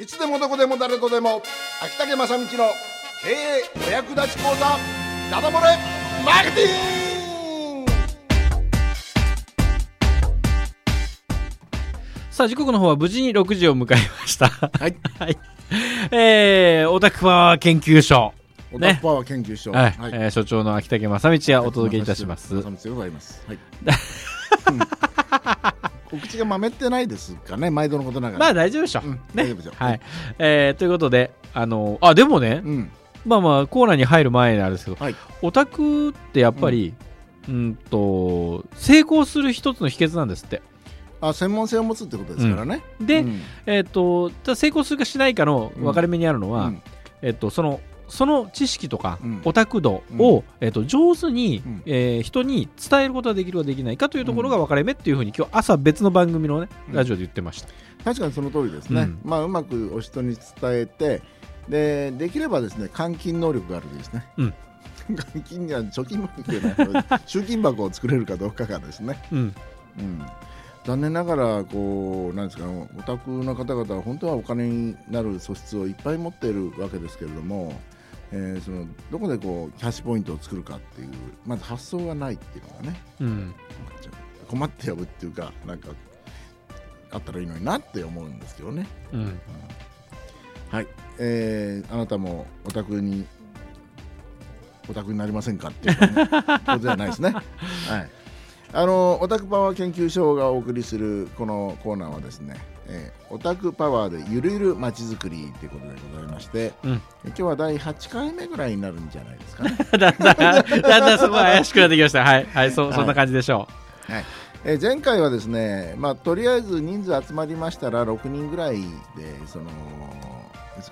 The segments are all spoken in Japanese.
いつでもどこでも誰とでも秋竹正道の経営お役立ち講座ダダ漏れマーケティング！さあ時刻の方は無事に6時を迎えました。はい。はい。えー、オタクパワー研究所。オタクパワー研究所。はい、えー所長の秋竹正道がお届けいたします、正道でございます。はい。う ん告知がまめってないですかね毎度のことながら。まあ大丈夫でしょう、うん大丈夫でしょう。はい、えー、ということであのあでもね、うん。まあまあコーナーに入る前なんですけど、はい。オタクってやっぱり、うん、と成功する一つの秘訣なんですって。あ専門性を持つってことですからね。で、うん。えっ、と成功するかしないかの分かれ目にあるのは、うん。えっ、とそのその知識とか、うん。オタク度を、うえっと上手に、うん。えー人に伝えることができるかできないかというところが分かれ目っていうふうに今日朝別の番組のねうん。ラジオで言ってました、確かにその通りですね、うん。まあ、うまくお人に伝えてでできればですね換金能力があるといいですね、うん。換金には貯金箱っていうのは 集金箱を作れるかどうかがですね、うん。うん、残念ながらこうなんですかオタクの方々は本当はお金になる素質をいっぱい持っているわけですけれども、えーそのどこでこうキャッシュポイントを作るかっていうまず発想がないっていうのがねうん困って呼ぶっていうかなんかあったらいいのになって思うんですけどね。うんはい、えーあなたもオタクにオタクになりませんかっていうことじゃないですね。はい。あのオタクパワー研究所がお送りするこのコーナーはですね、えーオタクパワーでゆるゆるまちづくりということでございまして、うん。今日は第8回目ぐらいになるんじゃないですかね。だんだんだんだんそこは怪しくなってきました。はい、はい、そそんな感じでしょはい。えー前回はですね、まあ、とりあえず人数集まりましたら6人ぐらいでその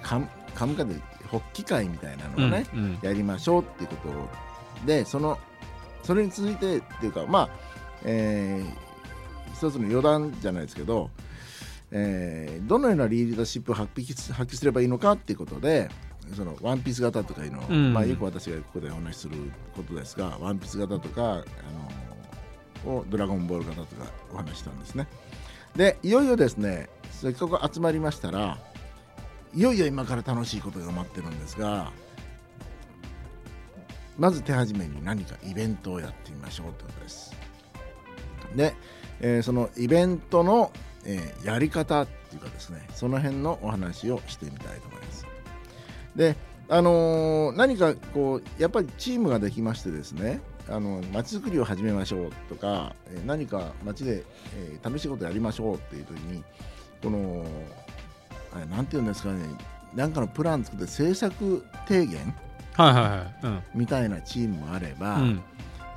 カムカムカで発起会みたいなう、のをね、うんうん。やりましょうっていうことでそのそれに続いてっていうかまあ、えー一つの余談じゃないですけど、えーどのようなリーダーシップを発揮す発揮すればいいのかっていうことでそのワンピース型とかいうのを、うんまあ、よく私がここでお話しすることですがワンピース型とかあのをドラゴンボール型とかお話ししたんですねでいよいよですねせっかく集まりましたらいよいよ今から楽しいことが待ってるんですがまず手始めに何かイベントをやってみましょうということです。で、えーそのイベントの、えーやり方っていうかですねその辺のお話をしてみたいと思います。であのー何かこうやっぱりチームができましてですねあの街づくりを始めましょうとか、えー何か街で、えー楽しいことやりましょうっていう時にこのあれなんていうんですかねなんかのプラン作って政策提言はいはいはい。うん。みたいなチームもあれば、うん。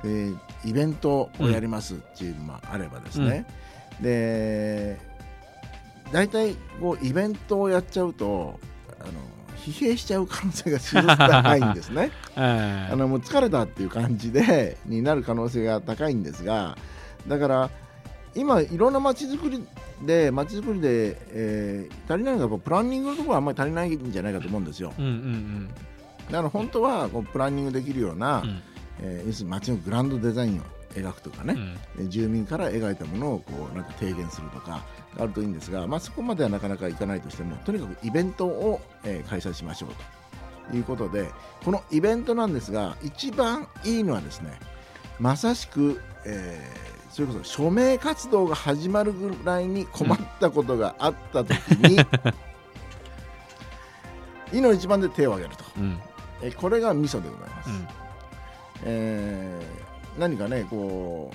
えーイベントをやりますチームもあればですね、で大体こうイベントをやっちゃうとあの疲弊しちゃう可能性がすごく高いんですね。えあのもう疲れたっていう感じでになる可能性が高いんですがだから今いろんな街づくりで街づくりで、えー足りないのがプランニングのところはあんまり足りないんじゃないかと思うんですよ。うんうんだから本当はこうプランニングできるような、うんうん。えー要するに街のグランドデザインを描くとかね、うん。え住民から描いたものをこうなんか提言するとかあるといいんですが、まあ、そこまではなかなかいかないとしてもとにかくイベントを、えー開催しましょうと。いうことでこのイベントなんですが一番いいのはですねまさしく、えーそれこそ署名活動が始まるぐらいに困ったことがあった時に、いいの一番で手を挙げると、うん。えーこれがミソでございます。うん。えー何かねこ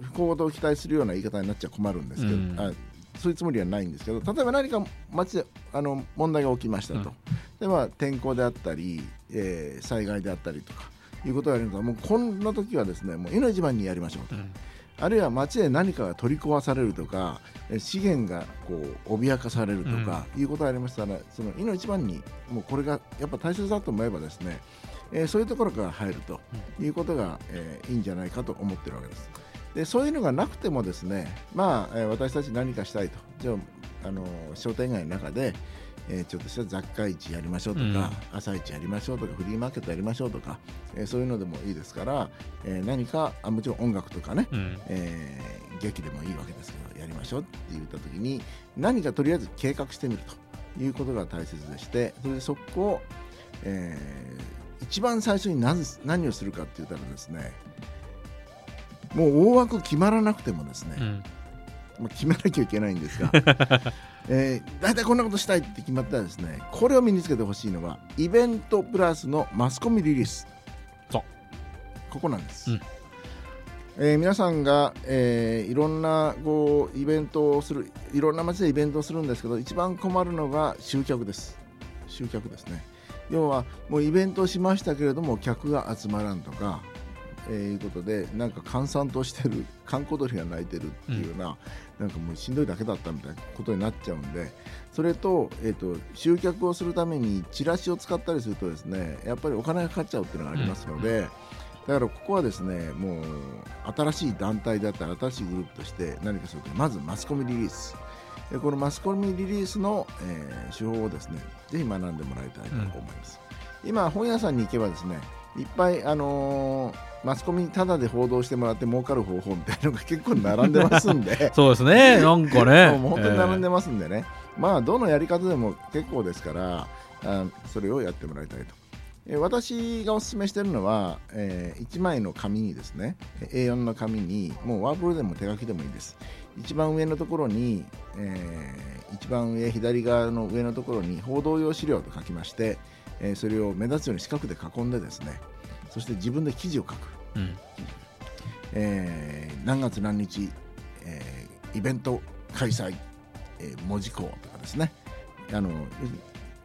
う不幸事を期待するような言い方になっちゃ困るんですけど、うん。あそういうつもりはないんですけど例えば何か街であの問題が起きましたと、うん。でまあ、天候であったり、えー災害であったりとかいうことがあるのもうこんな時はですねもう命番にやりましょうと、うん。あるいは街で何かが取り壊されるとかえ資源がこう脅かされるとか、いうことがありましたらその命一番にもうこれがやっぱ大切だと思えばですね、えーそういうところから入るということが、えーいいんじゃないかと思ってるわけです。でそういうのがなくてもですね、まあえー私たち何かしたいと。じゃああの商店街の中で、えーちょっとした雑貨市やりましょうとか、朝市やりましょうとかフリーマーケットやりましょうとか、えーそういうのでもいいですから、えー何かあもちろん音楽とかね、うん。えー劇でもいいわけですけどやりましょうって言った時に何かとりあえず計画してみるということが大切でしてそれでそこを、えー、一番最初に何何をするかって言ったらですねもう大枠決まらなくてもですね、うん。まあ、決めなきゃいけないんですが、えー、大体こんなことしたいって決まったらですねこれを身につけてほしいのはイベントプラスのマスコミリリース。そう。ここなんです、うん。えー皆さんが、えーいろんなこうイベントをするいろんな街でイベントをするんですけど一番困るのが集客です。集客ですね要はもうイベントをしましたけれども客が集まらんとか、えーいうことでなんか閑散としてる 閑古鳥が鳴いてるっていうような、なんかもうしんどいだけだったみたいなことになっちゃうんでそれと,、えー、と集客をするためにチラシを使ったりするとですねやっぱりお金がかかっちゃうっていうのがありますので、だからここはですねもう新しい団体だったり新しいグループとして何かするとまずマスコミリリース。でこのマスコミリリースの、えー手法をですねぜひ学んでもらいたいと思います、今本屋さんに行けばですねいっぱい、あのーマスコミにタダで報道してもらって儲かる方法みたいなのが結構並んでますんで。そうですね、なんかね。もう本当に並んでますんでね、まあどのやり方でも結構ですからあそれをやってもらいたいと。えー私がお勧めしているのは、え1枚の紙にですね。A4 の紙にもうワープロでも手書きでもいいです。一番上のところに、えー一番上左側の上のところに報道用資料と書きまして、えーそれを目立つように四角で囲んでですね。そして自分で記事を書く。うん。えー何月何日、えーイベント開催、えー文字工とかですね。あの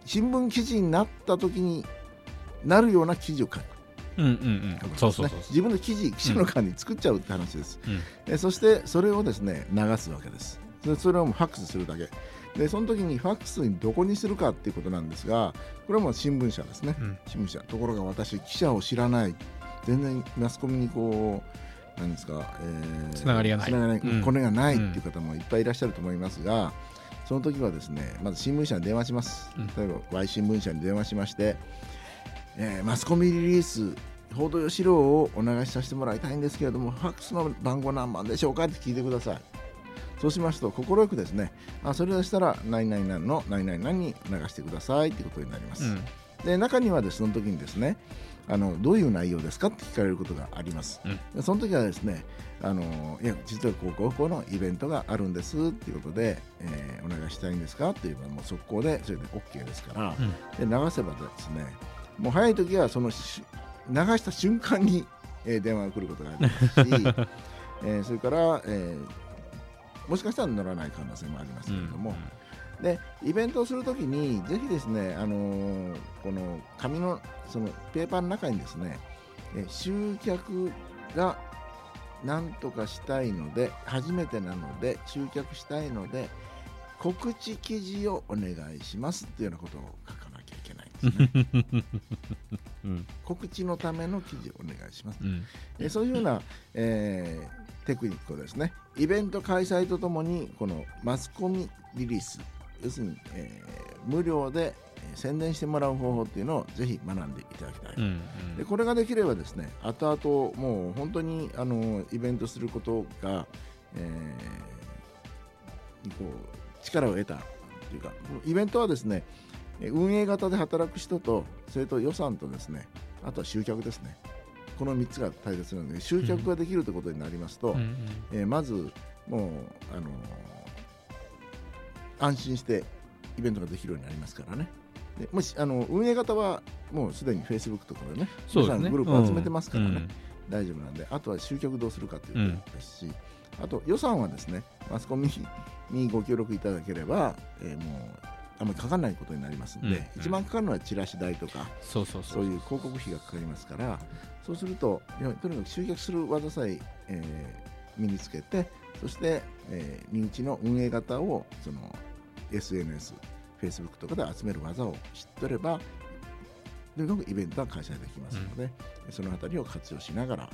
新聞記事になった時になるような記事を書く。うんうんうん。そうそうそうそう。自分の記事記者の間に作っちゃうって話です、うん。えーそしてそれをですね流すわけです。でそれをもうファックスするだけ。でその時にファックスにどこにするかっていうことなんですがこれはもう新聞社ですね、うん。新聞社。ところが私記者を知らない。全然マスコミにこうなんですか、えーつながりがない。つながりがうん。これがないっていう方もいっぱいいらっしゃると思いますが、その時はですねまず新聞社に電話します、うん。例えば Y 新聞社に電話しまして、えーマスコミリリース報道用資料をお流しさせてもらいたいんですけれどもファックスの番号何番でしょうかって聞いてください。そうしますと快くですねあそれでしたら何々何の何々何に流してくださいっていうことになります、うん。で中にはですその時にですねあのどういう内容ですかって聞かれることがあります、うん。でその時はですねあのいや実はこうこうこうのイベントがあるんですっていうことで、えーお願いしたいんですかっていうのはもう速攻でそれで OK ですから、うん。で流せばですねもう早い時はそのし流した瞬間に、えー電話が来ることがありますし、えーそれから、えーもしかしたら乗らない可能性もありますけれども、でイベントをするときにぜひですね、あのーこの紙のそのペーパーの中にですね、え集客がなんとかしたいので初めてなので集客したいので告知記事をお願いしますっていうようなことを書ですね。うん。告知のための記事をお願いします。うん。えーそういうような、えーテクニックをですねイベント開催とともにこのマスコミリリース要するに、えー無料で、えー宣伝してもらう方法っていうのをぜひ学んでいただきたい、うんでこれができればですね後々もう本当にあのイベントすることが、えーにこう力を得たというかイベントはですねえー運営型で働く人とそれと予算とですねあとは集客ですね。この3つが大切なので集客ができるということになりますと、うんうん。えーまずもう、あのー安心してイベントができるようになりますからね。でもしあの運営型はもうすでに Facebook とかでねそうですね。グループ集めてますからね、うん。大丈夫なんであとは集客どうするかということですし、あと予算はですねマスコミにご協力いただければ、えーもうあんまりかかんないことになりますんで、うんうん。一番かかるのはチラシ代とかそうそうそそうういう広告費がかかりますからそうするととにかく集客する技さええー身につけてそして、えー身内の運営型をその SNS、Facebook とかで集める技を知ってればとにかくイベントは開催できますので、そのあたりを活用しながら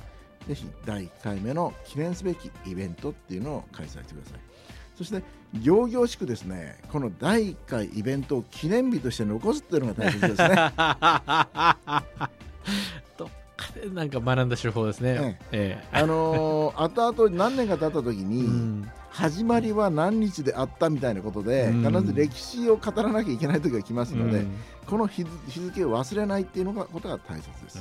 ぜひ第1回目の記念すべきイベントっていうのを開催してください。そして行々しくですねこの第1回イベントを記念日として残すっていうのが大切ですね。どっかなんか学んだ手法ですね。ええ。あのー後々何年か経った時に、うん。始まりは何日であったみたいなことで、うん。必ず歴史を語らなきゃいけない時が来ますので、うん。この日付日付を忘れないっていうのがことが大切です、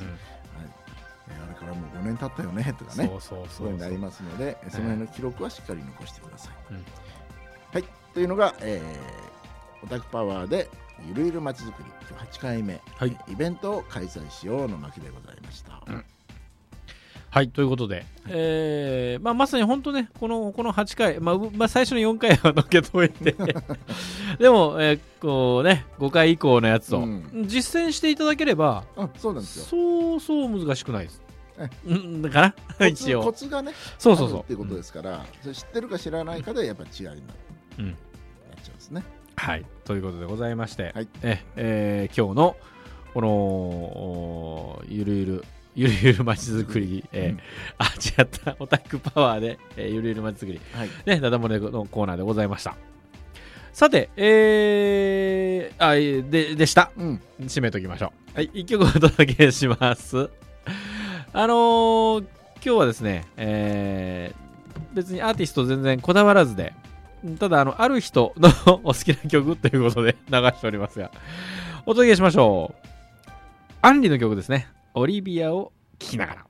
あれからもう5年経ったよねとかねそうそう。そそううになりますので、その辺の記録はしっかり残してください。うん。はい、というのが、えー、オタクパワーでゆるゆるまちづくり。今日8回目、はい。イベントを開催しようの巻でございました。うん。はい、ということで、えーまあ、まさに本当ね、このこの8回、まあうまあ、最初の4回はのけといて、でも、えーこうね、5回以降のやつをうん実践していただければ、あそうなんですよ。そうそう難しくないですえ。うん、だから、コ 一ツコ応。ツがね、そうそうそう。っていうことですから、それ知ってるか知らないかでやっぱ違いになるうんなっちゃうんですね。はい、ということでございまして、はいええー今日のこのおゆるゆるゆるゆるまちづくり、えーうんあ違ったオタクパワーで、えーゆるゆるまちづくりはい。ねダダ漏れのコーナーでございましたさてえー、あえーででした。うん。締めときましょう。はい一曲お届けします。あのー今日はですねえー別にアーティスト全然こだわらずでただあのある人のお好きな曲ということで 流しておりますがお届けしましょう。アンリの曲ですね。オリビアを聴きながら